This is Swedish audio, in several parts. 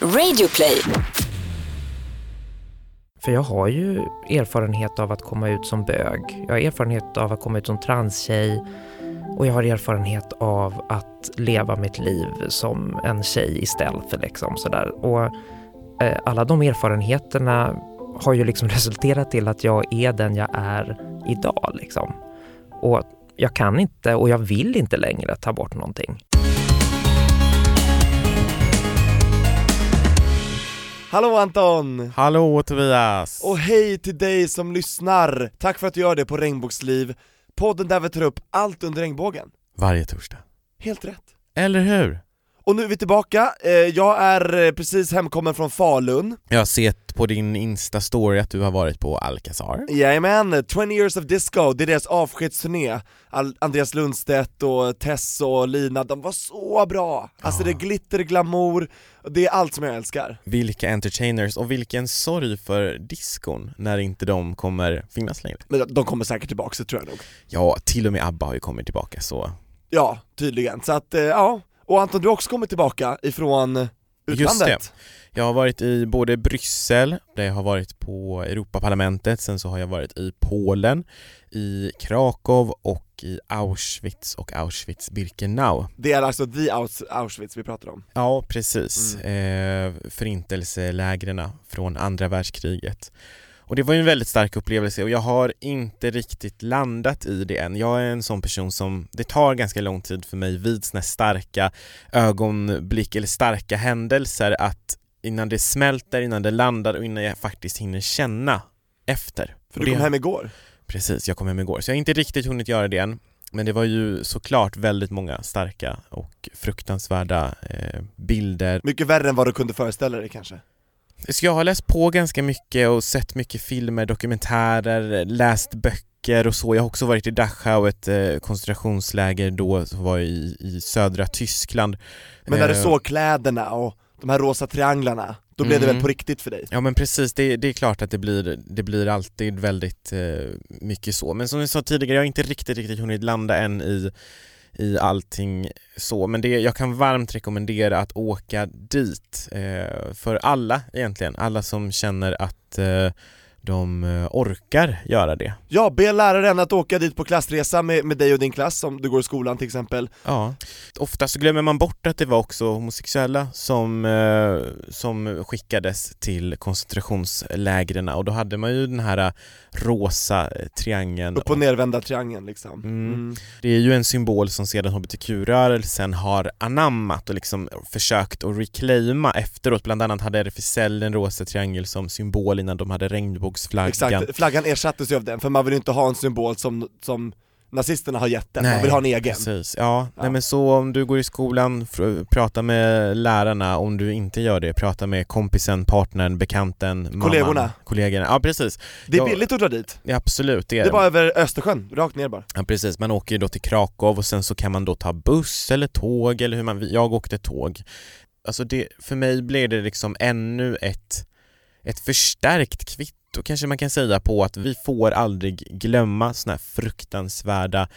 Radioplay. För jag har ju erfarenhet av att komma ut som bög. Jag har erfarenhet av att komma ut som transtjej. Och jag har erfarenhet av att leva mitt liv som en tjej i stealth. Liksom, sådär. Och eh, alla de erfarenheterna har ju liksom resulterat till att jag är den jag är idag. Liksom. Och jag kan inte och jag vill inte längre ta bort någonting. Hallå Anton! Hallå Tobias! Och hej till dig som lyssnar! Tack för att du gör det på Regnbågsliv, podden där vi tar upp allt under regnbågen. Varje torsdag. Helt rätt. Eller hur? Och nu är vi tillbaka, eh, jag är eh, precis hemkommen från Falun. Jag har sett på din Insta-story att du har varit på Alcazar. Jajamän, 20 years of disco, det är deras avskedsturné. Andreas Lundstedt och Tess och Lina, de var så bra! Alltså det är glitter, glamour, det är allt som jag älskar. Vilka entertainers och vilken sorg för diskon när inte de kommer finnas längre. Men de- kommer säkert tillbaka, det tror jag nog. Ja, till och med ABBA har ju kommit tillbaka så. Ja, tydligen, så att eh, ja, och Anton du har också kommit tillbaka ifrån utlandet Just det. Jag har varit i både Bryssel, där jag har varit på Europaparlamentet, sen så har jag varit i Polen, i Krakow och i Auschwitz och Auschwitz-Birkenau. Det är alltså the Aus- Auschwitz vi pratar om Ja, precis. Eh, förintelselägren från andra världskriget. Och det var ju en väldigt stark upplevelse och jag har inte riktigt landat i det än. Jag är en sån person som, det tar ganska lång tid för mig vid såna starka ögonblick eller starka händelser att innan det smälter, innan det landar och innan jag faktiskt hinner känna efter. För du det- kom hem igår Precis, jag kom hem igår. Så jag har inte riktigt hunnit göra det än. Men det var ju såklart väldigt många starka och fruktansvärda eh, bilder. Mycket värre än vad du kunde föreställa dig kanske Så jag har läst på ganska mycket och sett mycket filmer, dokumentärer, läst böcker och så. Jag har också varit i Dachau, ett eh, koncentrationsläger då, som var i, i södra Tyskland. Men när du Eh, såg kläderna och de här rosa trianglarna, då blev det Mm. väl på riktigt för dig? Ja men precis, det, det är klart att det blir, det blir alltid väldigt eh, mycket så. Men som jag sa tidigare, jag har inte riktigt, riktigt hunnit landa än i, i allting så. Men det, jag kan varmt rekommendera att åka dit. Eh, för alla egentligen, alla som känner att eh, de eh, orkar göra det. Ja, be läraren att åka dit på klassresa med, med dig och din klass om du går i skolan till exempel Ja, ofta så glömmer man bort att det var också homosexuella som, eh, som skickades till koncentrationslägren och då hade man ju den här rosa triangeln. Upp och nervända triangeln liksom Mm. Mm. Det är ju en symbol som sedan hbtq-rörelsen har anammat och liksom försökt att reclaima efteråt. Bland annat hade RFSL en rosa triangel som symbol innan de hade regnbågsflaggan. Exakt, flaggan ersattes ju av den, för man vill ju inte ha en symbol som, som nazisterna har gett den, man Nej, vill ha en egen Precis, ja. Ja. Nej, men så om du går i skolan, prata med lärarna, om du inte gör det, prata med kompisen, partnern, bekanten, mamman, Kollegorna. kollegorna. Ja precis, Det är Ja. billigt att dra dit, ja, absolut det är det är bara över Östersjön, rakt ner bara Ja precis, man åker ju då till Krakow och sen så kan man då ta buss eller tåg eller hur man, jag åkte tåg. Alltså det, för mig blev det liksom ännu ett, ett förstärkt kvitto kanske man kan säga på att vi får aldrig glömma såna här fruktansvärda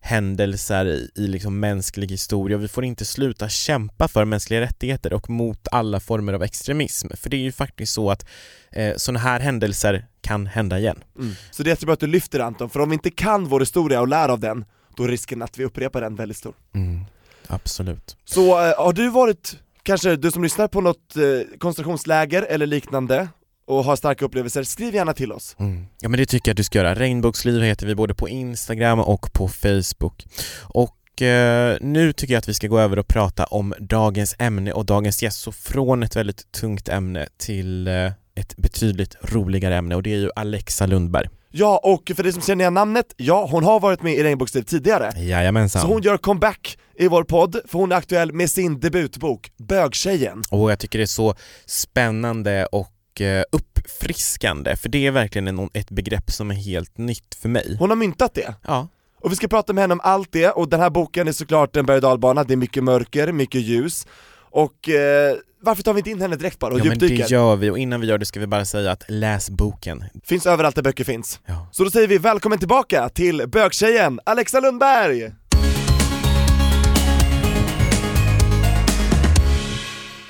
händelser i, i liksom mänsklig historia. Vi får inte sluta kämpa för mänskliga rättigheter och mot alla former av extremism. För det är ju faktiskt så att eh, sådana här händelser kan hända igen. Så det är jättebra att du lyfter Anton, för om vi inte kan vår historia och lär av den, då är risken att vi upprepar den väldigt stor Mm, absolut. Så eh, har du varit, kanske du som lyssnar på något eh, koncentrationsläger eller liknande och har starka upplevelser, skriv gärna till oss Mm. Ja men det tycker jag att du ska göra. Regnbågsliv heter vi både på Instagram och på Facebook. Och eh, nu tycker jag att vi ska gå över och prata om dagens ämne och dagens gäst. Så från ett väldigt tungt ämne till eh, ett betydligt roligare ämne och det är ju Alexa Lundberg. Ja, och för dig som känner igen namnet, ja hon har varit med i Regnbågsliv tidigare Jajamensan. Så hon gör comeback i vår podd, för hon är aktuell med sin debutbok, Bögtjejen Och jag tycker det är så spännande och eh, uppfriskande för det är verkligen en, ett begrepp som är helt nytt för mig. Hon har myntat det Ja, Och vi ska prata med henne om allt det, och den här boken är såklart en berg och det är mycket mörker, mycket ljus Och eh, varför tar vi inte in henne direkt bara och ja men djupdyker? det gör vi och innan vi gör det ska vi bara säga att läs boken. Finns överallt där böcker finns Ja. Så då säger vi välkommen tillbaka till bögtjejen Alexa Lundberg!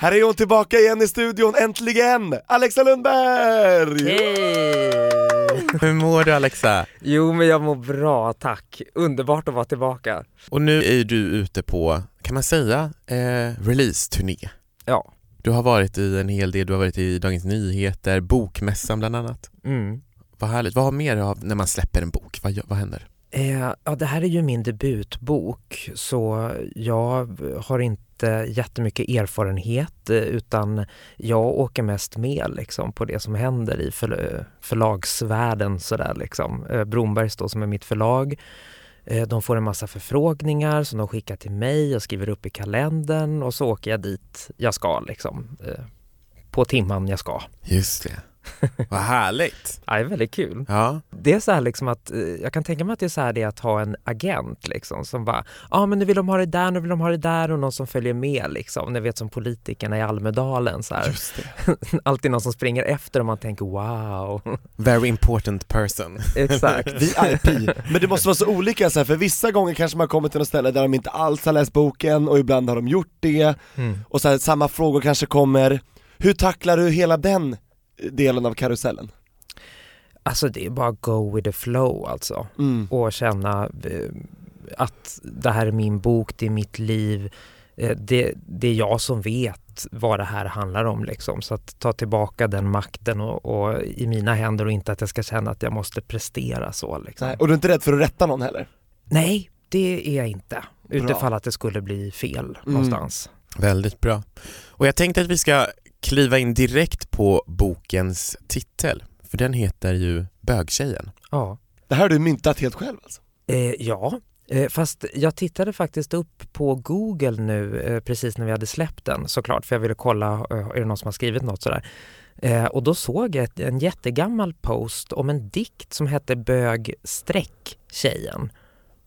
Här är hon tillbaka igen i studion, äntligen! Alexa Lundberg! Hej! Hur mår du Alexa? Jo men jag mår bra tack, underbart att vara tillbaka. Och nu är du ute på, kan man säga, eh, release-turné. Ja. Du har varit i en hel del, du har varit i Dagens Nyheter, Bokmässan bland annat. Mm. Vad härligt. Vad har mer av när man släpper en bok? Vad, vad händer? Eh, ja, det här är ju min debutbok så jag har inte jättemycket erfarenhet eh, utan jag åker mest med liksom, på det som händer i för, eh, förlagsvärlden. Sådär, liksom. Eh, Brombergs då, som är mitt förlag. De får en massa förfrågningar som de skickar till mig, jag skriver upp i kalendern och så åker jag dit jag ska. Liksom, på timman jag ska. Just det. Vad härligt. Ja, det är väldigt kul. Ja, Det är så här liksom att, eh, jag kan tänka mig att det är så här det att ha en agent liksom som bara, ja ah, men nu vill de ha det där, nu vill de ha det där och någon som följer med liksom. Ni vet som politikerna i Almedalen så här. Alltid någon som springer efter och man tänker wow. very important person. Exakt. VIP. Men det måste vara så olika så här, för vissa gånger kanske man kommer till något ställe där de inte alls har läst boken och ibland har de gjort det Mm. och så här, samma frågor kanske kommer. Hur tacklar du hela den delen av karusellen? Alltså det är bara go with the flow alltså. Mm. Och känna eh, att det här är min bok, det är mitt liv. Eh, det, det är jag som vet vad det här handlar om liksom. Så att ta tillbaka den makten och, och i mina händer och inte att jag ska känna att jag måste prestera så liksom. Nej, och du är inte rädd för att rätta någon heller? Nej, det är jag inte. Utifall att det skulle bli fel någonstans. Väldigt bra. Och jag tänkte att vi ska kliva in direkt på bokens titel, för den heter ju Bögtjejen. Ja. Det här har du myntat helt själv alltså? Eh, ja, eh, fast jag tittade faktiskt upp på Google nu eh, precis när vi hade släppt den såklart, för jag ville kolla, eh, är det någon som har skrivit något sådär? Och då såg jag ett, en jättegammal post om en dikt som hette Bög streck tjejen.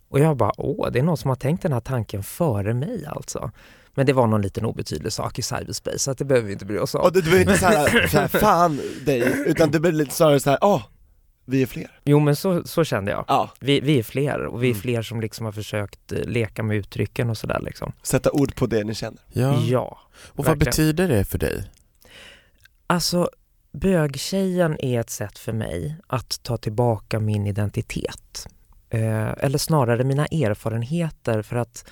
Och jag bara, åh, det är någon som har tänkt den här tanken före mig alltså. Men det var någon liten obetydlig sak i cyberspace, så att det behöver vi inte bry oss om. Och du, du inte såhär, så här, fan dig, utan du blir lite snarare såhär, ja, vi är fler. Jo men så, så kände jag. Ja, Vi, vi är fler och vi är Mm. fler som liksom har försökt eh, leka med uttrycken och sådär liksom. sätta ord på det ni känner. Ja. ja. Och vad verkligen. betyder det för dig? Alltså, bögtjejen är ett sätt för mig att ta tillbaka min identitet. Eh, eller snarare mina erfarenheter för att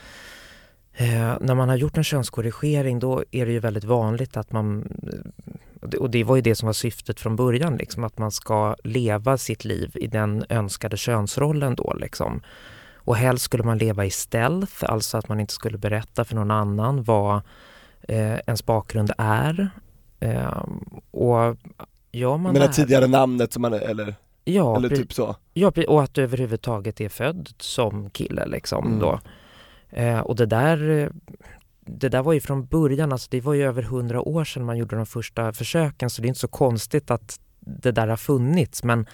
eh, när man har gjort en könskorrigering då är det ju väldigt vanligt att man, och det- och det var ju det som var syftet från början, liksom, att man ska leva sitt liv i den önskade könsrollen då liksom. Och helst skulle man leva i stealth, alltså att man inte skulle berätta för någon annan vad eh, ens bakgrund är. Eh, och gör man Men det tidigare namnet som man, eller, ja, eller typ så. Ja, och att du överhuvudtaget är född som kille liksom Mm. då. Eh, och det där, det där var ju från början, alltså det var ju över hundra år sedan man gjorde de första försöken så det är inte så konstigt att det där har funnits men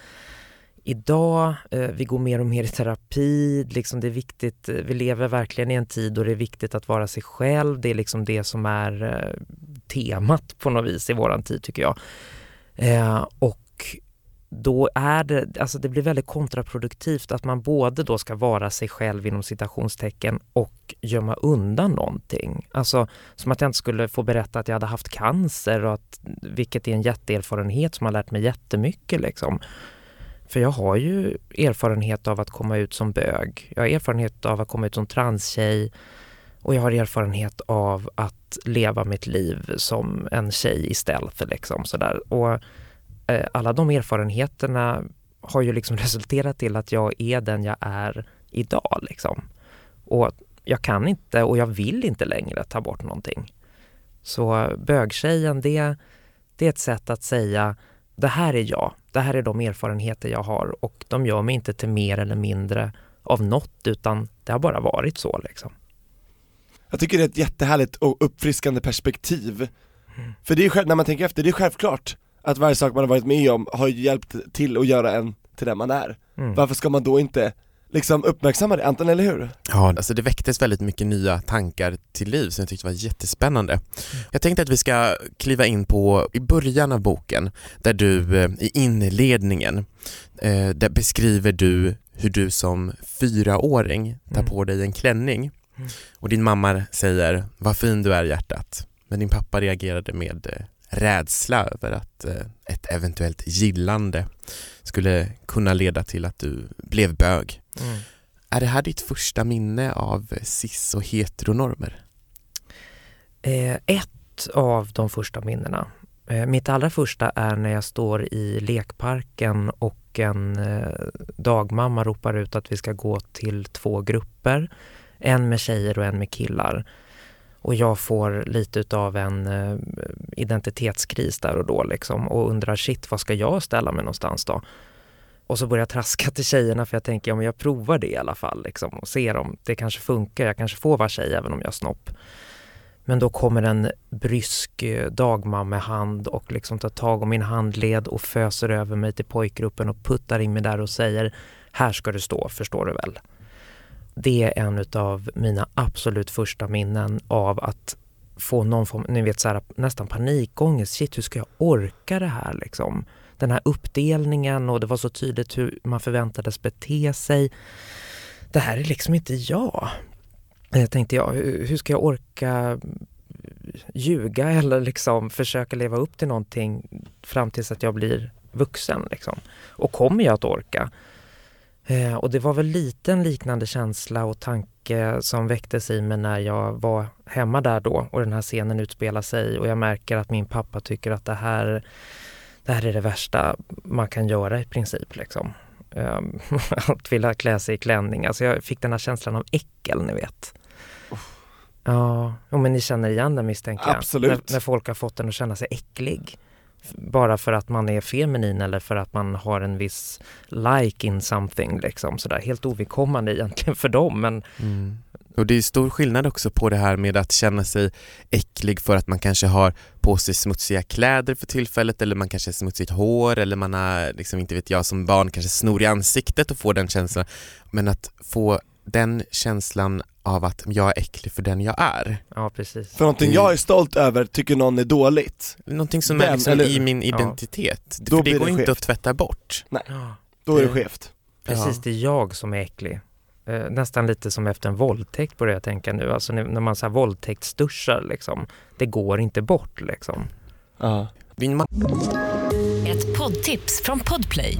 idag, eh, vi går mer och mer i terapi, liksom det är viktigt, eh, vi lever verkligen i en tid då det är viktigt att vara sig själv, det är liksom det som är eh, temat på något vis i våran tid tycker jag. Eh, och då är det, alltså det blir väldigt kontraproduktivt att man både då ska vara sig själv inom citationstecken och gömma undan någonting. Alltså som att jag inte skulle få berätta att jag hade haft cancer och att, vilket är en jätteerfarenhet som har lärt mig jättemycket liksom. För jag har ju erfarenhet av att komma ut som bög. Jag har erfarenhet av att komma ut som transtjej och jag har erfarenhet av att leva mitt liv som en tjej i stealth liksom sådär. Och alla de erfarenheterna har ju liksom resulterat till att jag är den jag är idag liksom. Och jag kan inte och jag vill inte längre ta bort någonting. Så bögtjejen, det, det är ett sätt att säga det här är jag, det här är de erfarenheter jag har och de gör mig inte till mer eller mindre av något utan det har bara varit så liksom. Jag tycker det är ett jättehärligt och uppfriskande perspektiv. För det är när man tänker efter, det är självklart att varje sak man har varit med om har hjälpt till att göra en till den man är. Mm. Varför ska man då inte liksom uppmärksamma det, Anton eller hur? Ja, alltså det väcktes väldigt mycket nya tankar till liv som jag tyckte var jättespännande. Jag tänkte att vi ska kliva in på i början av boken där du eh, i inledningen eh, där beskriver du hur du som fyraåring tar Mm. på dig en klänning Mm. och din mamma säger vad fin du är hjärtat Men din pappa reagerade med eh, rädsla över att eh, ett eventuellt gillande skulle kunna leda till att du blev bög. Mm. Är det här ditt första minne av cis och heteronormer? Eh, ett av de första minnena. Eh, mitt allra första är när jag står i lekparken och en eh, dagmamma ropar ut att vi ska gå till två grupper. En med tjejer och en med killar. Och jag får lite utav en eh, identitetskris där och då liksom och undrar shit, vad ska jag ställa mig någonstans då? Och så börjar jag traska till tjejerna för jag tänker, ja men jag provar det i alla fall liksom och ser om det kanske funkar. Jag kanske får vara tjej även om jag har snopp. Men då kommer en brysk eh, dagmammehand och liksom tar tag om min handled och föser över mig till pojkgruppen och puttar in mig där och säger Här ska du stå, förstår du väl? Det är en av mina absolut första minnen av att få någon form, ni vet så här, nästan panikångest. Shit, hur ska jag orka det här liksom? Den här uppdelningen och det var så tydligt hur man förväntades bete sig. Det här är liksom inte jag. Jag tänkte, ja, hur ska jag orka ljuga eller liksom försöka leva upp till någonting fram tills att jag blir vuxen? Liksom? Och kommer jag att orka? Eh, och det var väl lite en liknande känsla och tanke som väcktes i mig när jag var hemma där då och den här scenen utspelar sig och jag märker att min pappa tycker att det här, det här är det värsta man kan göra i princip. Liksom. Eh, att vilja klä sig i klänning. Alltså jag fick den här känslan av äckel, ni vet. Ja, men ni känner igen den misstänker jag. Absolut. När, när folk har fått den att känna sig äcklig. Bara för att man är feminin eller för att man har en viss like in something liksom sådär. Helt ovidkommande egentligen för dem men Mm. Och det är stor skillnad också på det här med att känna sig äcklig för att man kanske har på sig smutsiga kläder för tillfället eller man kanske har smutsigt hår eller man har, liksom inte vet jag, som barn kanske snor i ansiktet och får den känslan. Men att få den känslan av att jag är äcklig för den jag är. ja precis. För någonting jag är stolt över tycker någon är dåligt, Någonting som Den, är liksom eller- i min Ja. identitet. Då för det blir går det inte skevt. att tvätta bort. Ja, då är det Det- skevt. precis, Ja. det är jag som är äcklig. Eh, nästan lite som efter en våldtäkt börjar jag tänka nu. Alltså när, när man så här våldtäktsduschar liksom. Det går inte bort liksom. Ja. Ett poddtips från Podplay.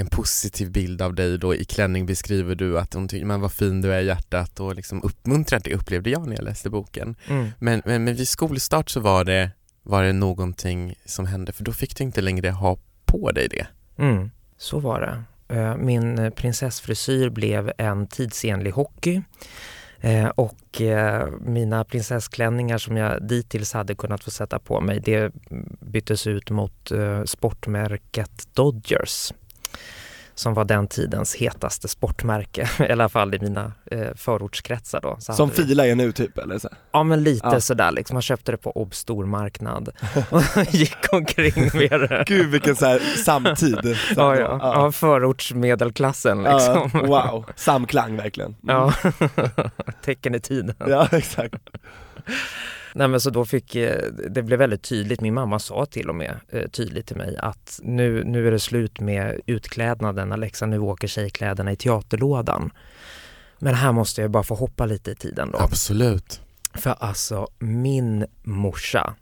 en positiv bild av dig då i klänning beskriver du att hon tycker men vad fin du är i hjärtat och liksom uppmuntrar det upplevde jag när jag läste boken. Mm. Men, men, men vid skolstart så var det, var det någonting som hände för då fick du inte längre ha på dig det. Mm, så var det. Eh, Min prinsessfrisyr blev en tidsenlig hockey Eh, och eh, mina prinsessklänningar som jag dittills hade kunnat få sätta på mig det byttes ut mot sportmärket Dodgers som var den tidens hetaste sportmärke, i alla fall i mina eh, förortskretsar då. Så Som Fila är nu typ eller så? Ja men lite Ja. sådär liksom, man köpte det på Obstormarknad och gick omkring med det. Gud vilken så här samtid. Ja, här, ja. ja förortsmedelklassen Ja, liksom. wow, samklang verkligen. Mm. Ja, tecken i tiden. ja exakt. Nej men så då fick, eh, det blev väldigt tydligt, min mamma sa till och med eh, tydligt till mig att nu, nu är det slut med utklädnaden Alexa, nu åker tjejkläderna i teaterlådan. Men här måste jag bara få hoppa lite i tiden då. Absolut. För alltså min morsa,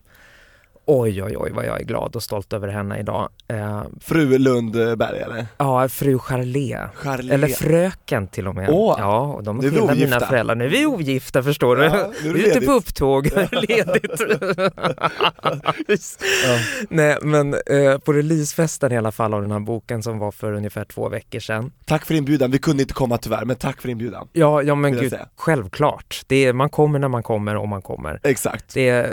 oj oj oj vad jag är glad och stolt över henne idag. Eh, Fru Lundberg eller? ja, fru Charlé. Charlie. Eller fröken till och med. Åh, ja, och de är vi skilda mina föräldrar. Nu är vi ogifta förstår du. Ja, nu är ute på upptåg, ledigt. Nej men eh, på releasefesten i alla fall av den här boken som var för ungefär två veckor sedan. Tack för inbjudan, vi kunde inte komma tyvärr, men tack för inbjudan. Ja, ja men gud, självklart. Det är, man kommer när man kommer och man kommer. Exakt. Det är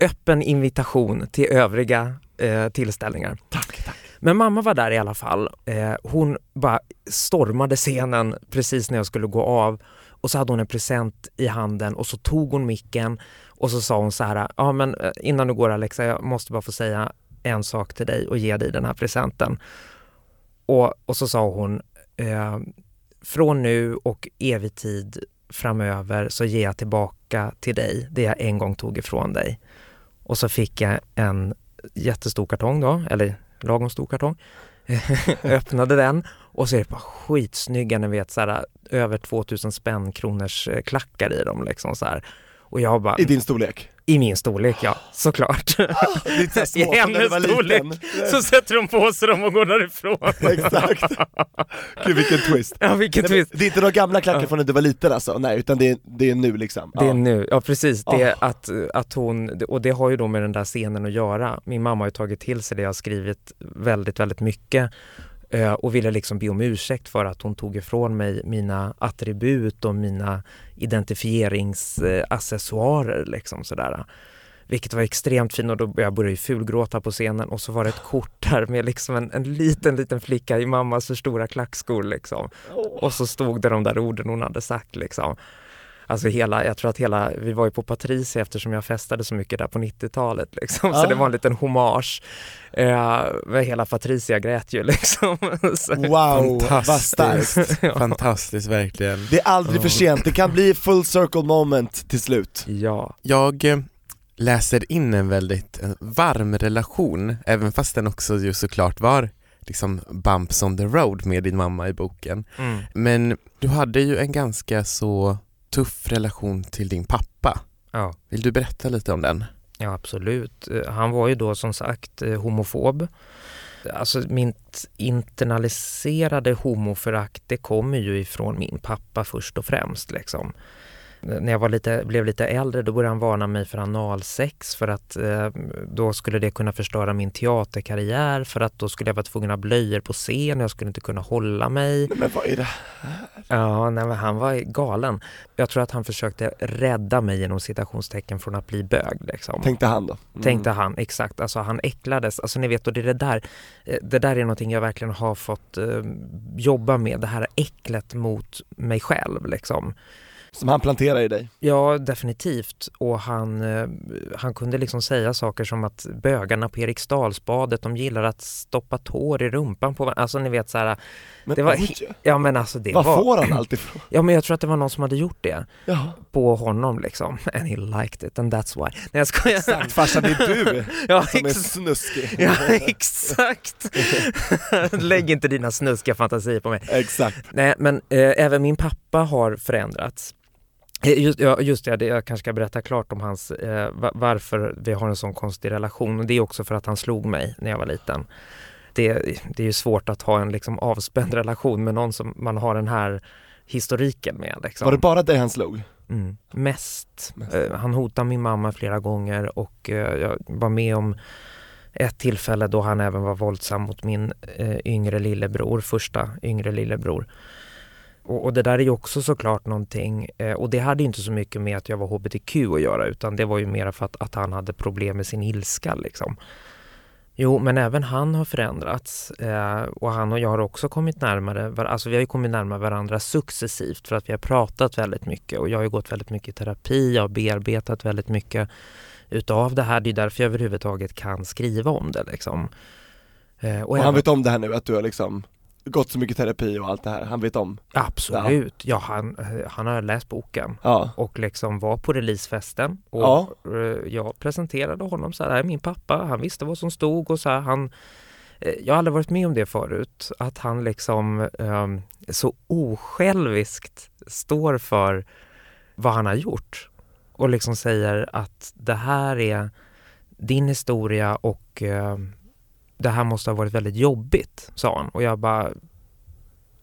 eh, öppen invitation till övriga eh, tillställningar. Tack, tack. Men mamma var där i alla fall. Eh, hon bara stormade scenen precis när jag skulle gå av och så hade hon en present i handen och så tog hon micken Och så sa hon så här, ja men eh, innan du går Alexa, jag måste bara få säga en sak till dig och ge dig den här presenten. Och, och så sa hon, eh, från nu och evig tid framöver så ger jag tillbaka till dig det jag en gång tog ifrån dig. Och så fick jag en jättestor kartong då, eller lagom stor kartong. Öppnade den och så är det bara skitsnygga, ni vet så här, över 2000 spänn kronors eh, klackar i dem liksom så här. Och jag bara, I din storlek? I min storlek ja, såklart. I hennes storlek så sätter de på sig dem och går därifrån. Exakt. Gud vilken twist. Ja, vilken Nej, men twist. Det är inte några gamla klackar Ja. från när du var liten alltså, nej utan det är, det är nu liksom. Det är Ja. nu, ja precis. Det är Ja. att, att hon, och det har ju då med den där scenen att göra. Min mamma har ju tagit till sig det jag har skrivit väldigt, väldigt mycket eh, och ville liksom be om ursäkt för att hon tog ifrån mig mina attribut och mina identifieringsaccessoarer liksom sådär. Vilket var extremt fint och då jag började ju fulgråta på scenen och så var det ett kort där med liksom en, en liten, liten flicka i mammas för stora klackskor liksom. Och så stod det de där orden hon hade sagt liksom. Alltså hela, jag tror att hela, vi var ju på Patricia eftersom jag festade så mycket där på 90-talet liksom. Så Ah. det var en liten hommage. Eh, hela Patricia grät ju liksom. Så, Wow, vad Fantastiskt. starkt. ja. Fantastiskt verkligen. Det är aldrig för sent, det kan bli full circle moment till slut. ja, Jag eh, läser in en väldigt eh, varm relation, även fast den också ju såklart var liksom bumps on the road med din mamma i boken. mm. Men du hade ju en ganska så tuff relation till din pappa. ja. Vill du berätta lite om den? Ja, absolut. Eh, Han var ju då som sagt eh, homofob. Alltså mitt internaliserade homoförakt det kommer ju ifrån min pappa först och främst. Liksom. När jag var lite, blev lite äldre då började han varna mig för analsex för att eh, då skulle det kunna förstöra min teaterkarriär för att då skulle jag vara tvungen att ha blöjor på scen och jag skulle inte kunna hålla mig. Men vad är det? Ja, nej, men han var galen. Jag tror att han försökte rädda mig genom citationstecken från att bli bög. Liksom. Tänkte han då? Mm. Tänkte han, exakt. Alltså han äcklades. Alltså ni vet, och det, är det där, eh, det där är någonting jag verkligen har fått eh, jobba med. Det här äcklet mot mig själv liksom. Som han planterar i dig? Ja, definitivt. Och han, eh, han kunde liksom säga saker som att bögarna på Eriksdalsbadet, de gillar att stoppa tår i rumpan på. Alltså ni vet så här, Men Det var ja men alltså det var får han allt ifrån? Ja men jag tror att det var någon som hade gjort det Ja, på honom liksom. And he liked it and that's why. Nej jag skojar. exakt farsan det är du Ja, som är snuskig. ja exakt. Lägg inte dina snuskiga fantasier på mig. Exakt. Nej men eh, även min pappa har förändrats. Eh, Just, ja, just det, det, jag kanske ska berätta klart om hans, eh, va- varför vi har en sån konstig relation. Och det är också för att han slog mig när jag var liten. Det, det är ju svårt att ha en liksom, avspänd relation med någon som man har den här historiken med. Liksom. Var det bara dig han slog? Mm, mest. Mest. Eh, han hotade min mamma flera gånger och eh, jag var med om ett tillfälle då han även var våldsam mot min eh, yngre lillebror, första yngre lillebror. Och, och det där är ju också såklart någonting, eh, och det hade inte så mycket med att jag var hbtq att göra utan det var ju mer för att, att han hade problem med sin ilska liksom. Jo, men även han har förändrats eh, och han och jag har också kommit närmare, alltså vi har ju kommit närmare varandra successivt för att vi har pratat väldigt mycket och jag har ju gått väldigt mycket i terapi, jag har bearbetat väldigt mycket utav det här. Det är därför jag överhuvudtaget kan skriva om det liksom. Eh, och Och han även- vet om det här nu, att du har liksom gått så mycket terapi och allt det här, han vet om? Absolut, ja, han, eh, han har läst boken Ja, och liksom var på releasefesten och Ja. eh, jag presenterade honom så här, "Det här är min pappa, han visste vad som stod och så här, han eh, jag har aldrig varit med om det förut, att han liksom ehm, så osjälviskt står för vad han har gjort och liksom säger att det här är din historia och ehm, det här måste ha varit väldigt jobbigt, sa han. Och jag bara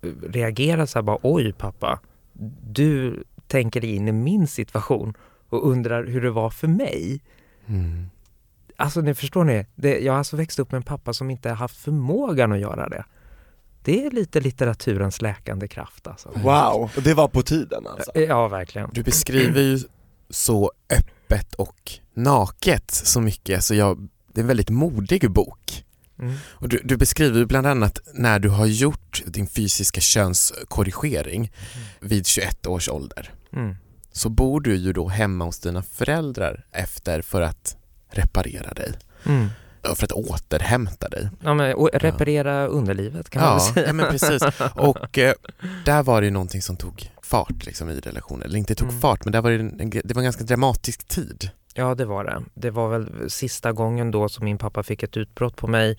eh, reagerade så här bara, oj pappa, du tänker dig in i min situation och undrar hur det var för mig. Mm. Alltså ni förstår ni, det, jag har alltså växt upp med en pappa som inte har haft förmågan att göra det. Det är lite litteraturens läkande kraft alltså. wow, och det var på tiden alltså? Ja, verkligen. Du beskriver ju så öppet och naket så mycket så jag, det är en väldigt modig bok. Mm. Och du, du beskriver bland annat när du har gjort din fysiska könskorrigering vid 21 års ålder. Mm. så bor du ju då hemma hos dina föräldrar efter för att reparera dig. Mm. Ja, För att återhämta dig. Ja, men, reparera underlivet kan man väl Ja, säga. ja men precis. Och eh, där var det ju någonting som tog fart liksom, i relationen. Eller inte tog Mm. fart, men där var det, en, det var en ganska dramatisk tid. Ja, det var det. Det var väl sista gången då som min pappa fick ett utbrott på mig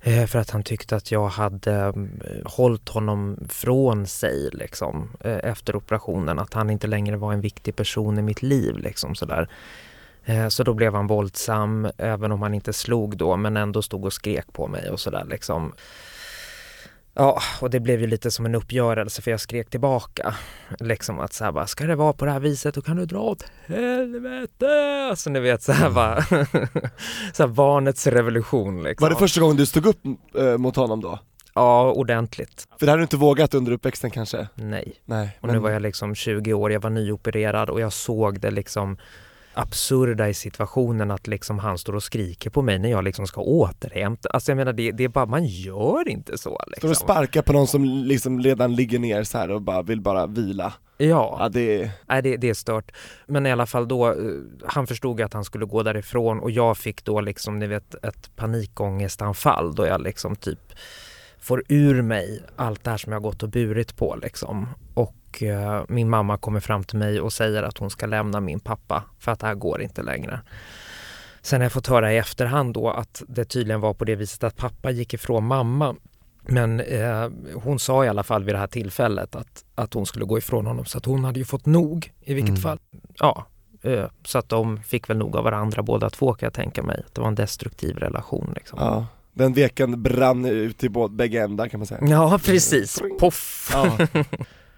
eh, för att han tyckte att jag hade mm, hållit honom från sig liksom, eh, efter operationen. Att han inte längre var en viktig person i mitt liv. Liksom, sådär. Eh, så då blev han våldsam, även om han inte slog då, men ändå stod och skrek på mig och sådär liksom. Ja, och det blev ju lite som en uppgörelse för jag skrek tillbaka. Liksom att så här bara, ska det vara på det här viset då kan du dra åt helvete! Alltså ni vet så här bara, så här barnets revolution liksom. Var det första gången du stod upp eh, mot honom då? Ja, ordentligt. För det hade du inte vågat under uppväxten kanske? Nej. Nej, Och nu var jag liksom 20 år, jag var nyopererad och jag såg det liksom absurda i situationen att liksom han står och skriker på mig när jag liksom ska återhämta. Alltså jag menar det, det är bara, man gör inte så Står liksom. och sparkar på någon som liksom redan ligger ner så här och bara vill bara vila. Ja. Ja det är, Nej, det, det är stört. Men i alla fall då, eh, han förstod att han skulle gå därifrån och jag fick då liksom, ni vet, ett panikångestanfall då jag liksom typ får ur mig allt det här som jag gått och burit på liksom. Och eh, min mamma kommer fram till mig och säger att hon ska lämna min pappa för att det här går inte längre. Sen har jag fått höra i efterhand då att det tydligen var på det viset att pappa gick ifrån mamma. Men eh, hon sa i alla fall vid det här tillfället att, att hon skulle gå ifrån honom så att hon hade ju fått nog i vilket Mm. fall. Ja, eh, så att de fick väl nog av varandra båda två kan jag tänka mig. Det var en destruktiv relation liksom. ja, den veken brann ut i bägge ändar kan man säga. Ja, precis. Poff! Ja.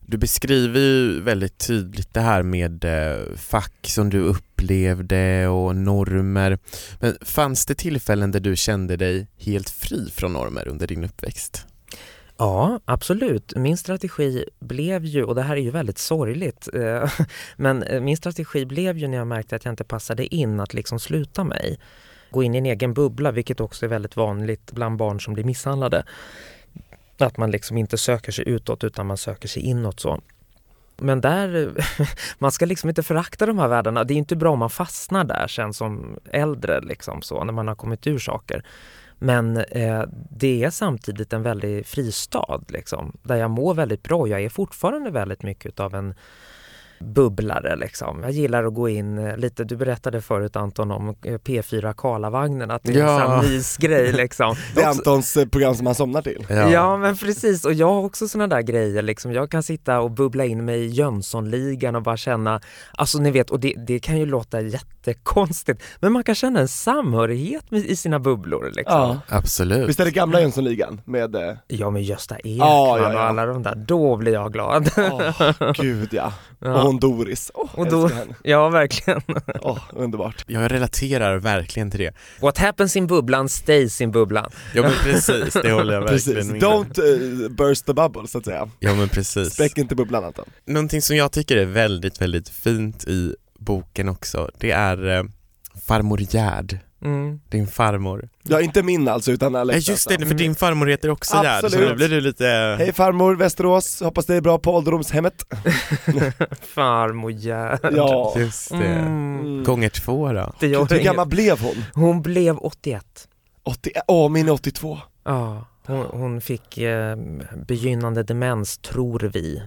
Du beskriver ju väldigt tydligt det här med eh, fack som du upplevde och normer. Men fanns det tillfällen där du kände dig helt fri från normer under din uppväxt? Ja, absolut. Min strategi blev ju, och det här är ju väldigt sorgligt, eh, men eh, min strategi blev ju när jag märkte att jag inte passade in att liksom sluta mig. Gå in i en egen bubbla, vilket också är väldigt vanligt bland barn som blir misshandlade. Att man liksom inte söker sig utåt utan man söker sig inåt så. Men där, man ska liksom inte förakta de här världarna. Det är inte bra om man fastnar där sen som äldre liksom så, när man har kommit ur saker. Men eh, det är samtidigt en väldigt fristad liksom, där jag mår väldigt bra. Jag är fortfarande väldigt mycket av en bubblare liksom. Jag gillar att gå in eh, lite, du berättade förut Anton om eh, P4 Karlavagnen, att det är Ja. en mysgrej liksom. Det är Antons eh, program som han somnar till. Ja. men precis och jag har också såna där grejer liksom. Jag kan sitta och bubbla in mig i Jönssonligan och bara känna, alltså ni vet, och det, det kan ju låta jättekonstigt, men man kan känna en samhörighet med, i sina bubblor liksom. Ja. Absolut. Visst är det gamla Jönssonligan med, eh, Ja men Gösta Ekman Ja, ja, ja. och alla de där, då blir jag glad. åh gud ja. Och hon Doris, åh Och då- henne. ja verkligen. Åh, underbart. Jag relaterar verkligen till det. What happens in bubblan stays in bubblan. Ja men precis, det håller jag Precis, verkligen med om. don't eh, burst the bubble så att säga. Ja men precis. Spräck inte bubblan Anton. Någonting som jag tycker är väldigt, väldigt fint i boken också, det är eh, farmor Gerd, Mm. din farmor. Ja inte min alltså utan Ja Alex just det, för din farmor heter också Gerd, så Absolut. nu blir du lite... Hej farmor Västerås, hoppas det är bra på ålderdomshemmet. Farmor Gerd. Ja. Just det. Mm. Gånger två då. Det gör Gud, hur gammal blev hon? Hon blev 81. 80, åh min är 82. Ja, hon, hon fick eh, begynnande demens tror vi.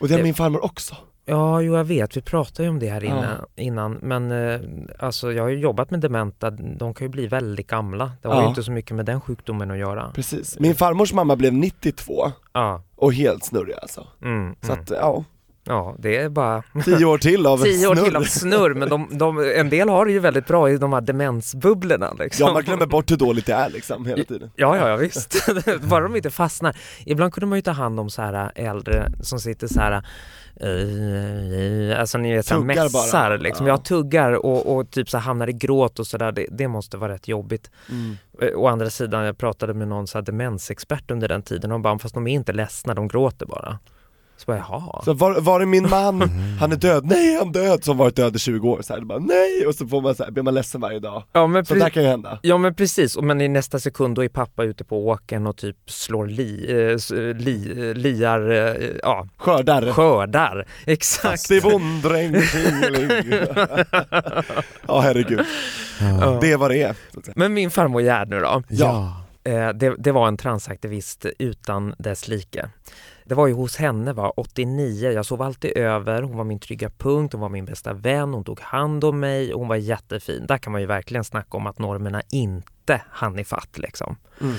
Och det är Det- min farmor också. Ja, jo jag vet, vi pratade ju om det här inne, innan. Men eh, alltså jag har ju jobbat med dementa, de kan ju bli väldigt gamla. Det har ju Ja. inte så mycket med den sjukdomen att göra. Precis. Min farmors mamma blev 92 Ja, och helt snurrig alltså. mm, Så mm. att ja, ja det är bara tio år till av tio år snurr. till av snurr. Men de, de, en del har det ju väldigt bra i de här demensbubblorna. Liksom. Ja man glömmer bort hur dåligt det är liksom hela tiden. Ja, ja, ja visst. Bara de inte fastnar. Ibland kunde man ju ta hand om så här äldre som sitter så här eh, Alltså ni vet Tuggar mässar bara. liksom, Ja. jag tuggar och, och typ så hamnar i gråt och sådär, det, det måste vara rätt jobbigt. Mm. Eh, Å andra sidan, jag pratade med någon så här demensexpert under den tiden och bara, fast de är inte ledsna, de gråter bara. Så bara, jaha. Så var, var är min man? Han är död, nej han är död! Som varit död i 20 år, så här, bara, nej! Och så får man så här, blir man ledsen varje dag. Ja men, Så där kan ju hända. ja men precis, Och men i nästa sekund då är pappa ute på åkern och typ slår li, eh, s- li, eh, liar, eh, ja, Skördar. skördar. Exakt. Fast bondräng, tjingeling. Ja herregud, Ja. det är vad det är. Men min farmor Gerd nu då, Ja. eh, det, det var en transaktivist utan dess like. Det var ju hos henne var 89, jag sov alltid över, hon var min trygga punkt, hon var min bästa vän, hon tog hand om mig och hon var jättefin. Där kan man ju verkligen snacka om att normerna inte hann ifatt liksom. Mm.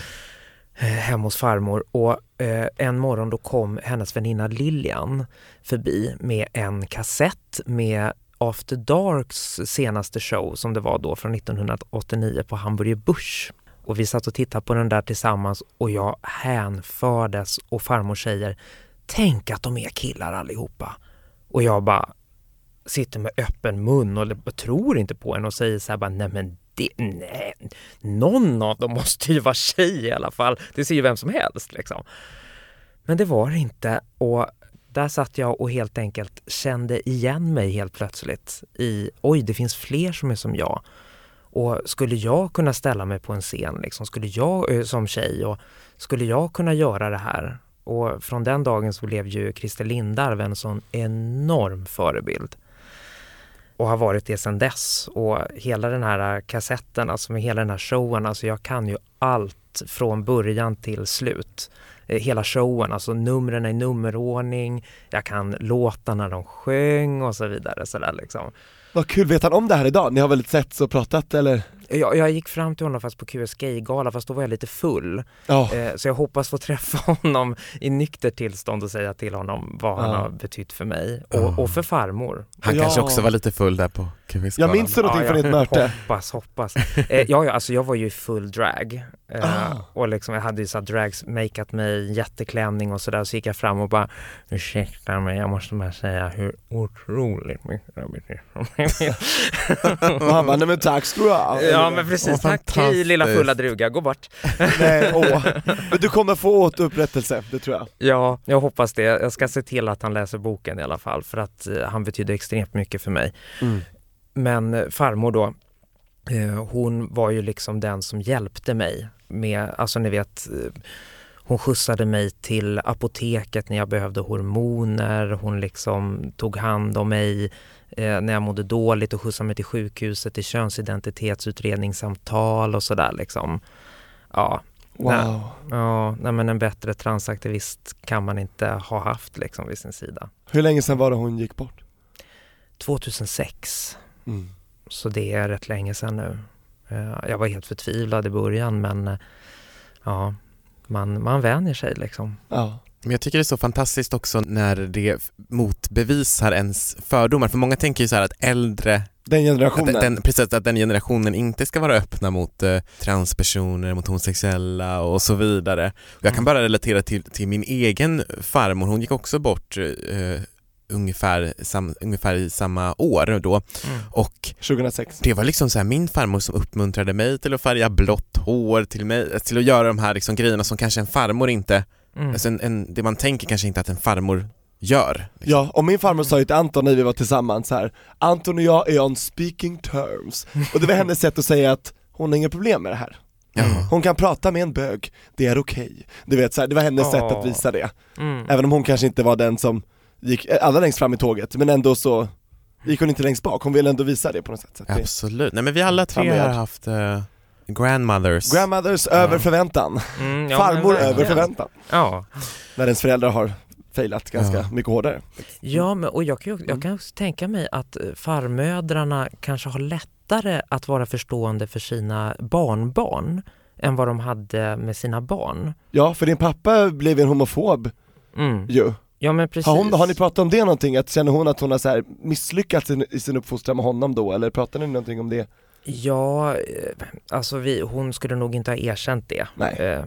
eh, hemma hos farmor och eh, en morgon då kom hennes väninna Lilian förbi med en kassett med After Darks senaste show som det var då från 1989 på Hamburger Busch. Och vi satt och tittade på den där tillsammans och jag hänfördes och farmor säger Tänk att de är killar allihopa. Och jag bara sitter med öppen mun och tror inte på henne och säger så här bara nej men det, nej, någon av dem måste ju vara tjej i alla fall. Det ser ju vem som helst liksom. Men det var det inte och där satt jag och helt enkelt kände igen mig helt plötsligt i oj, det finns fler som är som jag. Och skulle jag kunna ställa mig på en scen liksom, skulle jag eh, som tjej och skulle jag kunna göra det här? Och från den dagen så blev ju Christer Lindarw en sån enorm förebild och har varit det sedan dess. Och hela den här eh, kassetten, alltså med hela den här showen, alltså jag kan ju allt från början till slut. Eh, hela showen, alltså numren i nummerordning, jag kan låtarna de sjöng och så vidare. Så där liksom. Vad kul, vet han om det här idag? Ni har väl setts och pratat eller? Jag, jag gick fram till honom fast på QS Gay-gala, fast då var jag lite full. Ja, Eh, så jag hoppas få träffa honom i nykter tillstånd och säga till honom vad han Ja. har betytt för mig och, och för farmor. Han Ja. kanske också var lite full där på QX jag minns någonting från ert möte. Hoppas, hoppas. Eh, ja, ja, alltså jag var ju i full drag. Eh, Ah. Och liksom, jag hade ju så här drags, makeat mig, jätteklänning och sådär. Så gick jag fram och bara, ursäkta mig, jag måste bara säga hur otroligt mycket det betyder för mig." Han bara, nej men tack ska du ha. Ja men precis, tack hej lilla fulla druga, gå bort. Nej, åh. Men du kommer få återupprättelse, det tror jag. Ja, jag hoppas det. Jag ska se till att han läser boken i alla fall för att eh, han betyder extremt mycket för mig. Men eh, farmor då, eh, hon var ju liksom den som hjälpte mig med, alltså ni vet, hon skjutsade mig till apoteket när jag behövde hormoner, hon liksom tog hand om mig eh, när jag mådde dåligt och skjutsade mig till sjukhuset till könsidentitetsutredningssamtal och sådär liksom. Ja, Wow. Ja, nej men en bättre transaktivist kan man inte ha haft liksom vid sin sida. Hur länge sedan var det hon gick bort? 2006, Mm. så det är rätt länge sedan nu. Eh, Jag var helt förtvivlad i början men eh, ja, man, man vänjer sig liksom. Ja. Men jag tycker det är så fantastiskt också när det motbevisar ens fördomar, för många tänker ju så här att äldre, Den att generationen. den, precis att den generationen inte ska vara öppna mot eh, transpersoner, mot homosexuella och så vidare. Och jag kan Mm. bara relatera till, till min egen farmor, hon gick också bort eh, ungefär, sam, ungefär i samma år då och 2006. det var liksom så här min farmor som uppmuntrade mig till att färga blått hår, till, mig, till att göra de här liksom grejerna som kanske en farmor inte, Mm. alltså en, en, det man tänker kanske inte att en farmor gör. Liksom. Ja, och min farmor sa ju till Anton när vi var tillsammans här, Anton och jag är on speaking terms. Och det var hennes sätt att säga att hon har inga problem med det här. Ja. Hon kan prata med en bög, det är okej. Du vet så här, det var hennes sätt Ja. att visa det. Mm. Även om hon kanske inte var den som gick allra längst fram i tåget, men ändå så gick hon inte längst bak, hon ville ändå visa det på något sätt. Absolut, nej men vi alla tre har haft eh, grandmothers. grandmothers över förväntan, Mm, ja, farmor men över verkligen. förväntan. Ja, När ens föräldrar har failat ganska Ja. mycket hårdare. ja men, och jag kan, ju, jag kan också tänka mig att eh, farmödrarna kanske har lättare att vara förstående för sina barnbarn än vad de hade med sina barn. Ja, för din pappa blev en homofob Mm. ju. Ja men precis. Har, hon, har ni pratat om det någonting? Att, känner hon att hon har så misslyckats i, sin uppfostran med honom då, eller pratar ni någonting om det? Ja, eh, alltså vi, hon skulle nog inte ha erkänt det. Eh,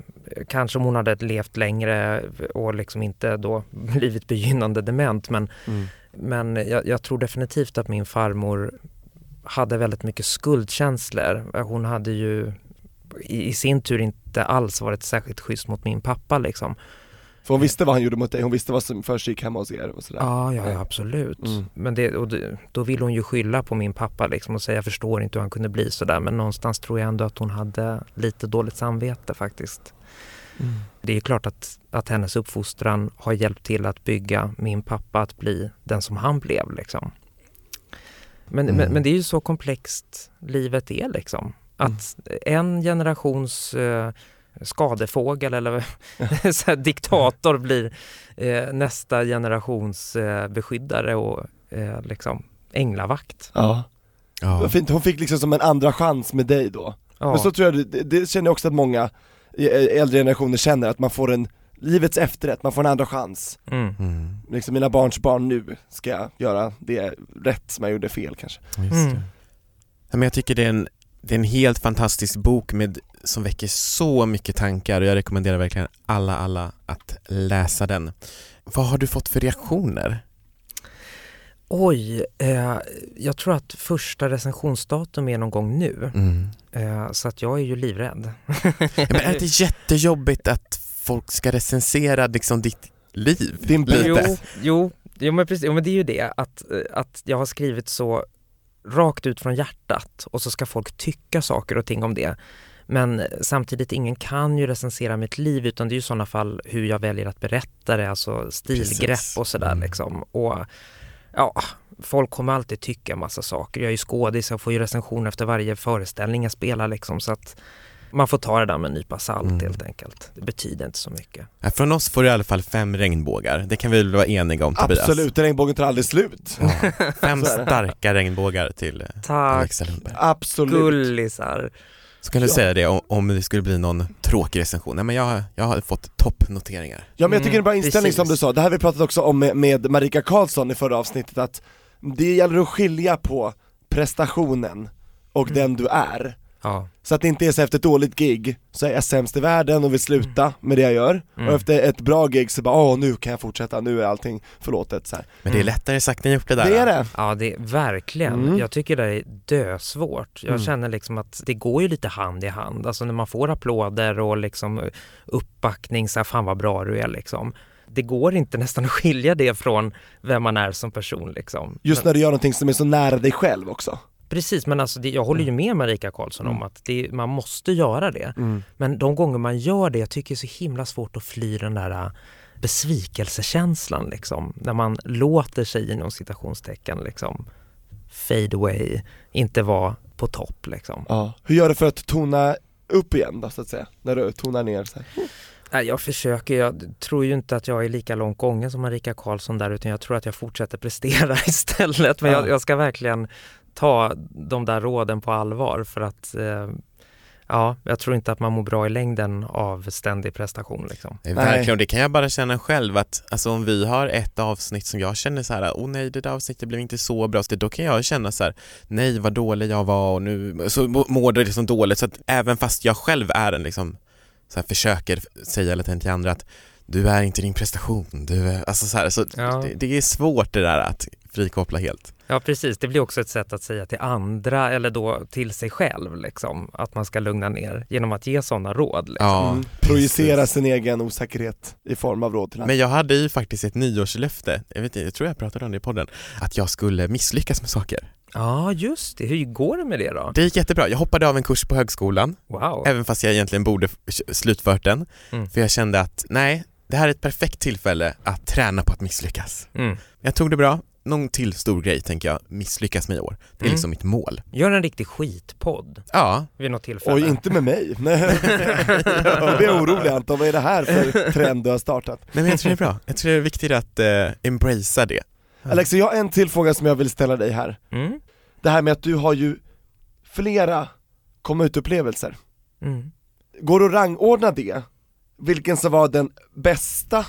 kanske om hon hade levt längre och liksom inte då blivit begynnande dement men, men jag, jag tror definitivt att min farmor hade väldigt mycket skuldkänslor. Eh, Hon hade ju i, i sin tur inte alls varit särskilt schysst mot min pappa liksom. För hon visste vad han gjorde mot dig, hon visste vad som försiggick hemma hos er och sådär. Ja, ja, ja absolut. Mm. Men det, och det, då vill hon ju skylla på min pappa liksom och säga jag förstår inte hur han kunde bli sådär men någonstans tror jag ändå att hon hade lite dåligt samvete faktiskt. Mm. Det är ju klart att, att hennes uppfostran har hjälpt till att bygga min pappa att bli den som han blev liksom. Men, Mm. men, men det är ju så komplext livet är liksom. Att en generations eh, skadefågel eller så här, diktator blir eh, nästa generations eh, beskyddare och eh, liksom änglavakt. Ja. Ja. Vad fint, hon fick liksom som en andra chans med dig då. Ja. Men så tror jag, det, det känner jag också att många i- äldre generationer känner, att man får en livets efterrätt, man får en andra chans. Mm. Mm. Liksom mina barns barn nu ska jag göra det rätt som jag gjorde fel kanske. Just Mm. det. Ja, men jag tycker det är, en, det är en helt fantastisk bok med, som väcker så mycket tankar och jag rekommenderar verkligen alla, alla att läsa den. Vad har du fått för reaktioner? Oj, eh, jag tror att första recensionsdatum är någon gång nu. Mm. Eh, så att jag är ju livrädd. Ja, men är det inte jättejobbigt att folk ska recensera liksom ditt liv? Din. Jo, jo, jo men precis, jo, men det är ju det att, att jag har skrivit så rakt ut från hjärtat och så ska folk tycka saker och ting om det. Men samtidigt, ingen kan ju recensera mitt liv utan det är ju i sådana fall hur jag väljer att berätta det, alltså stilgrepp Precis. och sådär Mm. liksom. Och ja, folk kommer alltid tycka massa saker. Jag är ju skådis, jag får ju recensioner efter varje föreställning jag spelar liksom så att man får ta det där med en nypa salt Mm. helt enkelt. Det betyder inte så mycket. Från oss får du i alla fall fem regnbågar, det kan vi väl vara eniga om Tobias? Absolut, regnbågen tar aldrig slut. Ja. Fem starka regnbågar till Tack Alexa Lundberg. Absolut. gullisar! Så kan du Ja. säga det om, om det skulle bli någon tråkig recension. Nej men jag, jag har fått toppnoteringar. Ja men jag tycker det är en bra Mm, inställning som du precis. sa, det här vi pratat också om med, med Marika Karlsson i förra avsnittet att det gäller att skilja på prestationen och Mm. den du är. Ja. Så att det inte är så efter ett dåligt gig så är jag sämst i världen och vill sluta med det jag gör, Mm. och efter ett bra gig så bara åh nu kan jag fortsätta, nu är allting förlåtet så här. Men det är Mm. lättare sagt än gjort det där. Det är det! Ja, det är verkligen. Mm. Jag tycker det är dösvårt. Jag Mm. känner liksom att det går ju lite hand i hand. Alltså när man får applåder och liksom uppbackning, så här, fan vad bra du är liksom. Det går inte nästan att skilja det från vem man är som person liksom. Just när du gör någonting som är så nära dig själv också. Precis, men alltså det, jag håller ju med Marika Karlsson om Mm. att det, man måste göra det. Men de gånger man gör det, jag tycker det är så himla svårt att fly den där äh, besvikelsekänslan liksom. När man låter sig inom citationstecken liksom fade away, inte vara på topp liksom. Ja. Hur gör du för att tona upp igen då så att säga? När du tonar ner så här. Nej, jag försöker, jag tror ju inte att jag är lika långt gången som Marika Karlsson där utan jag tror att jag fortsätter prestera istället. Men Ja. jag, jag ska verkligen ta de där råden på allvar för att eh, ja, jag tror inte att man mår bra i längden av ständig prestation liksom. Nej, verkligen, och det kan jag bara känna själv att alltså, om vi har ett avsnitt som jag känner så här, åh nej det där avsnittet blev inte så bra, så då kan jag känna så här, nej vad dålig jag var och nu så må- mår det liksom dåligt så att även fast jag själv är en liksom så här, försöker säga eller till andra att du är inte din prestation, du är, alltså så här, så Ja. det, det är svårt det där att frikoppla helt. Ja precis, det blir också ett sätt att säga till andra eller då till sig själv liksom att man ska lugna ner genom att ge sådana råd. Liksom. Ja, mm. Projicera sin egen osäkerhet i form av råd till andra. Men jag hade ju faktiskt ett nyårslöfte, jag, vet, inte, jag tror jag pratade om det i podden, att jag skulle misslyckas med saker. Ja just det, hur går det med det då? Det gick jättebra. Jag hoppade av en kurs på högskolan, Wow. även fast jag egentligen borde slutfört den. Mm. För jag kände att nej, det här är ett perfekt tillfälle att träna på att misslyckas. Mm. Jag tog det bra. Någon till stor grej tänker jag misslyckas med i år. Det är Mm. liksom mitt mål. Gör en riktig skitpodd Ja, vid något tillfälle. Oj, inte med mig. Nej. Jag blir orolig Anton, vad är det här för trend du har startat? nej men jag tror det är bra. Jag tror det är viktigt att eh, embracea det. Alexa, jag har en till fråga som jag vill ställa dig här. Mm. Det här med att du har ju flera komma ut-upplevelser. Mm. Går det att rangordna det? Vilken som var den bästa?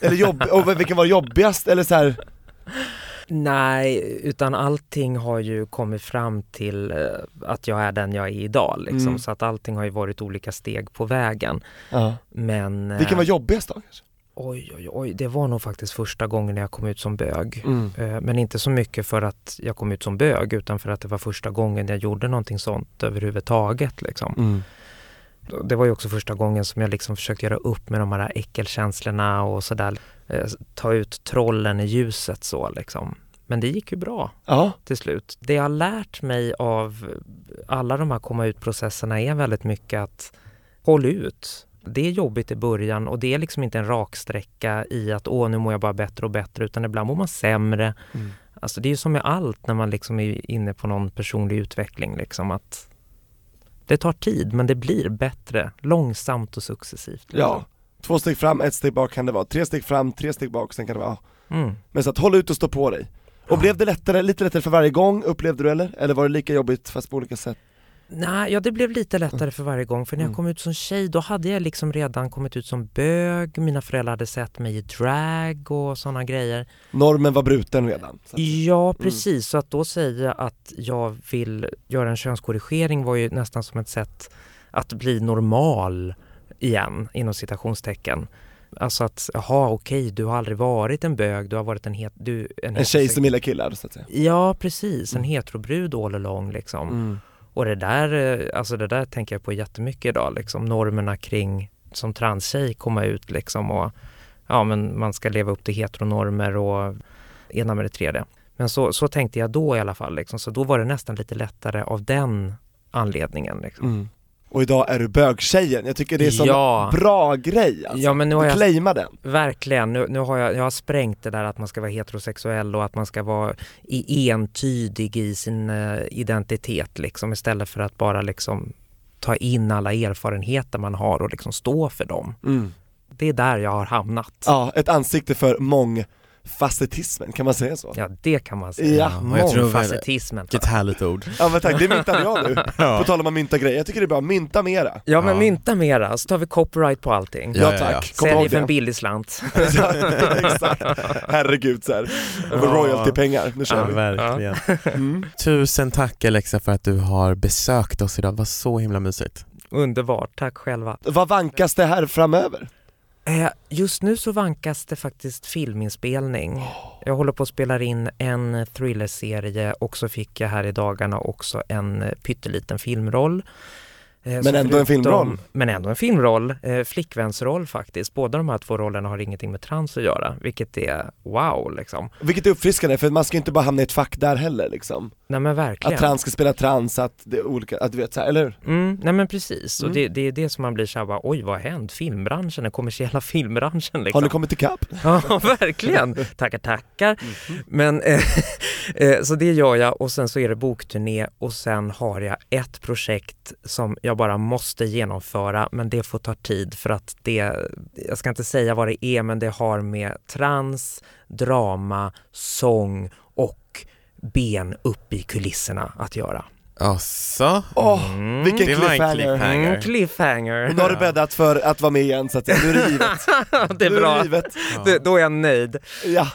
Eller jobb och vilken var jobbigast? Eller så här. Nej, utan allting har ju kommit fram till eh, att jag är den jag är idag liksom. Mm. Så att allting har ju varit olika steg på vägen. Ja. Men... eh, Vilken var jobbigast då? Oj, oj, oj. Det var nog faktiskt första gången jag kom ut som bög. Mm. Eh, Men inte så mycket för att jag kom ut som bög utan för att det var första gången jag gjorde någonting sånt överhuvudtaget liksom. Mm. Det var ju också första gången som jag liksom försökte göra upp med de här äckelkänslorna och sådär. Eh, ta ut trollen i ljuset så liksom. Men det gick ju bra Ja, till slut. Det jag har lärt mig av alla de här komma ut-processerna är väldigt mycket att håll ut. Det är jobbigt i början och det är liksom inte en raksträcka i att åh, nu mår jag bara bättre och bättre, utan ibland mår man sämre. Mm. Alltså det är ju som med allt när man liksom är inne på någon personlig utveckling, liksom att det tar tid, men det blir bättre, långsamt och successivt. liksom. ja. Två steg fram, ett steg bak kan det vara. Tre steg fram, tre steg bak, sen kan det vara Mm. Men så att håll ut och stå på dig. Och blev det lättare, lite lättare för varje gång, upplevde du eller? Eller var det lika jobbigt fast på olika sätt? Nej, ja det blev lite lättare för varje gång för när jag Mm. kom ut som tjej då hade jag liksom redan kommit ut som bög, mina föräldrar hade sett mig i drag och sådana grejer. Normen var bruten redan. Så. Ja precis, så att då säga att jag vill göra en könskorrigering var ju nästan som ett sätt att bli normal igen, inom citationstecken. Alltså att, jaha okej, du har aldrig varit en bög, du har varit en, het, du, En tjej som gillar killar så att säga. Ja precis, en Mm. heterobrud all along liksom. Mm. Och det där, eh, alltså det där tänker jag på jättemycket idag, liksom normerna kring som transtjej komma ut liksom och ja men man ska leva upp till heteronormer och ena med det tredje. Men så, så tänkte jag då i alla fall liksom, så då var det nästan lite lättare av den anledningen liksom. Mm. Och idag är du bögtjejen, jag tycker det är en sån Ja. bra grej alltså. Ja men nu har jag Claima den. Verkligen, nu, nu har jag, jag har sprängt det där att man ska vara heterosexuell och att man ska vara i, entydig i sin eh, identitet liksom istället för att bara liksom ta in alla erfarenheter man har och liksom stå för dem. Mm. Det är där jag har hamnat. Ja, ett ansikte för mångfacetismen, kan man säga så? Ja, det kan man säga. Ja, Mångfacetismen. Vilket härligt ord. Ja men tack, det myntade jag nu. Ja. På tal om att mynta grejer, jag tycker det är bra, mynta mera. Ja men Ja. mynta mera, så tar vi copyright på allting. Ja, Ja, tack, ja. Säljer för en billig slant. Ja, Exakt, herregud så här. Över Ja. royaltypengar, nu kör Ja, vi. verkligen. Mm. Tusen tack Alexa för att du har besökt oss idag, det var så himla mysigt. Underbart, tack själva. Vad vankas det här framöver? Eh, Just nu så vankas det faktiskt filminspelning. Jag håller på att spela in en thrillerserie och så fick jag här i dagarna också en pytteliten filmroll. Eh, Men så ändå en filmroll. Men ändå en filmroll, eh, flickvänsroll faktiskt. Båda de här två rollerna har ingenting med trans att göra, vilket är wow liksom. Vilket är uppfriskande, för man ska ju inte bara hamna i ett fack där heller liksom. Nej men verkligen. Att trans ska spela trans, att det är olika, att du vet så här, eller hur? Mm, nej men precis, och Mm. det, det är det som man blir såhär bara, oj vad har hänt? Filmbranschen, den kommersiella filmbranschen liksom. Har ni kommit ikapp? Ja, verkligen. Tackar, tackar. Men, eh, eh, så det gör jag och sen så är det bokturné och sen har jag ett projekt som jag bara måste genomföra men det får ta tid för att det, jag ska inte säga vad det är men det har med trans, drama, sång och ben upp i kulisserna att göra. Asså? Åh, Mm. vilken Det var en cliffhanger! cliffhanger. Mm, cliffhanger. Nu har du bäddat för att vara med igen så att nu är det givet. det är nu är bra. det givet. Det, då är jag nöjd. Ja.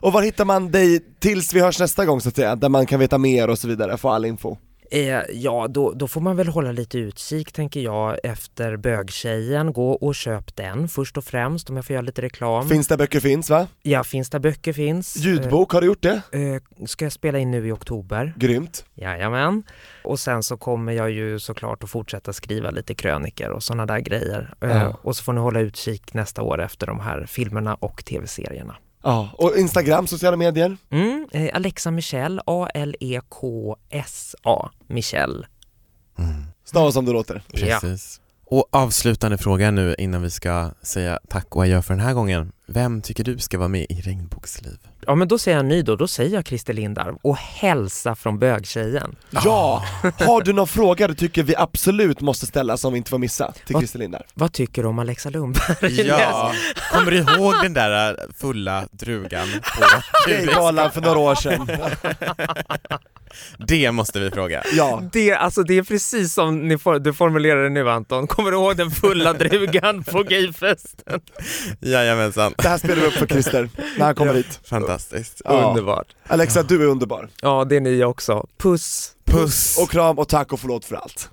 Och var hittar man dig tills vi hörs nästa gång så att säga, där man kan veta mer och så vidare, få all info? Eh, ja, då, då får man väl hålla lite utkik tänker jag efter bögtjejen. Gå och köp den först och främst om jag får göra lite reklam. Finns där böcker finns va? ja, finns där böcker finns. Ljudbok, har du gjort det? Eh, eh, ska jag spela in nu i oktober. Grymt. Jajamän. Och sen så kommer jag ju såklart att fortsätta skriva lite kröniker och sådana där grejer. Eh, Ja. Och så får ni hålla utkik nästa år efter de här filmerna och tv-serierna. Ja, och Instagram, sociala medier? Mm, eh, Alexa Michelle, A-L-E-K-S-A, Michelle. Stava som det låter. Ja. Och avslutande fråga nu innan vi ska säga tack och adjö för den här gången. Vem tycker du ska vara med i Regnbågsliv? Ja men då säger jag ny då, då säger jag Christer Lindarw och hälsa från bögtjejen. Ja! Har du någon fråga du tycker vi absolut måste ställa som vi inte får missa till Vad- Christer Lindar? Vad tycker du om Alexa Lundberg? Ja, kommer du ihåg den där äh, fulla drugan på Gaygalan för några år sedan. Det måste vi fråga. Ja, Det, alltså det är precis som ni for, du formulerar det nu Anton, kommer du ihåg den fulla drugan på gayfesten? Jajamensan. det här spelar vi upp för Christer när han kommer hit. Fantastiskt. Ja. Underbart. Alexa, du är underbar. Ja, det är ni också. Puss! Puss! Och kram och tack och förlåt för allt.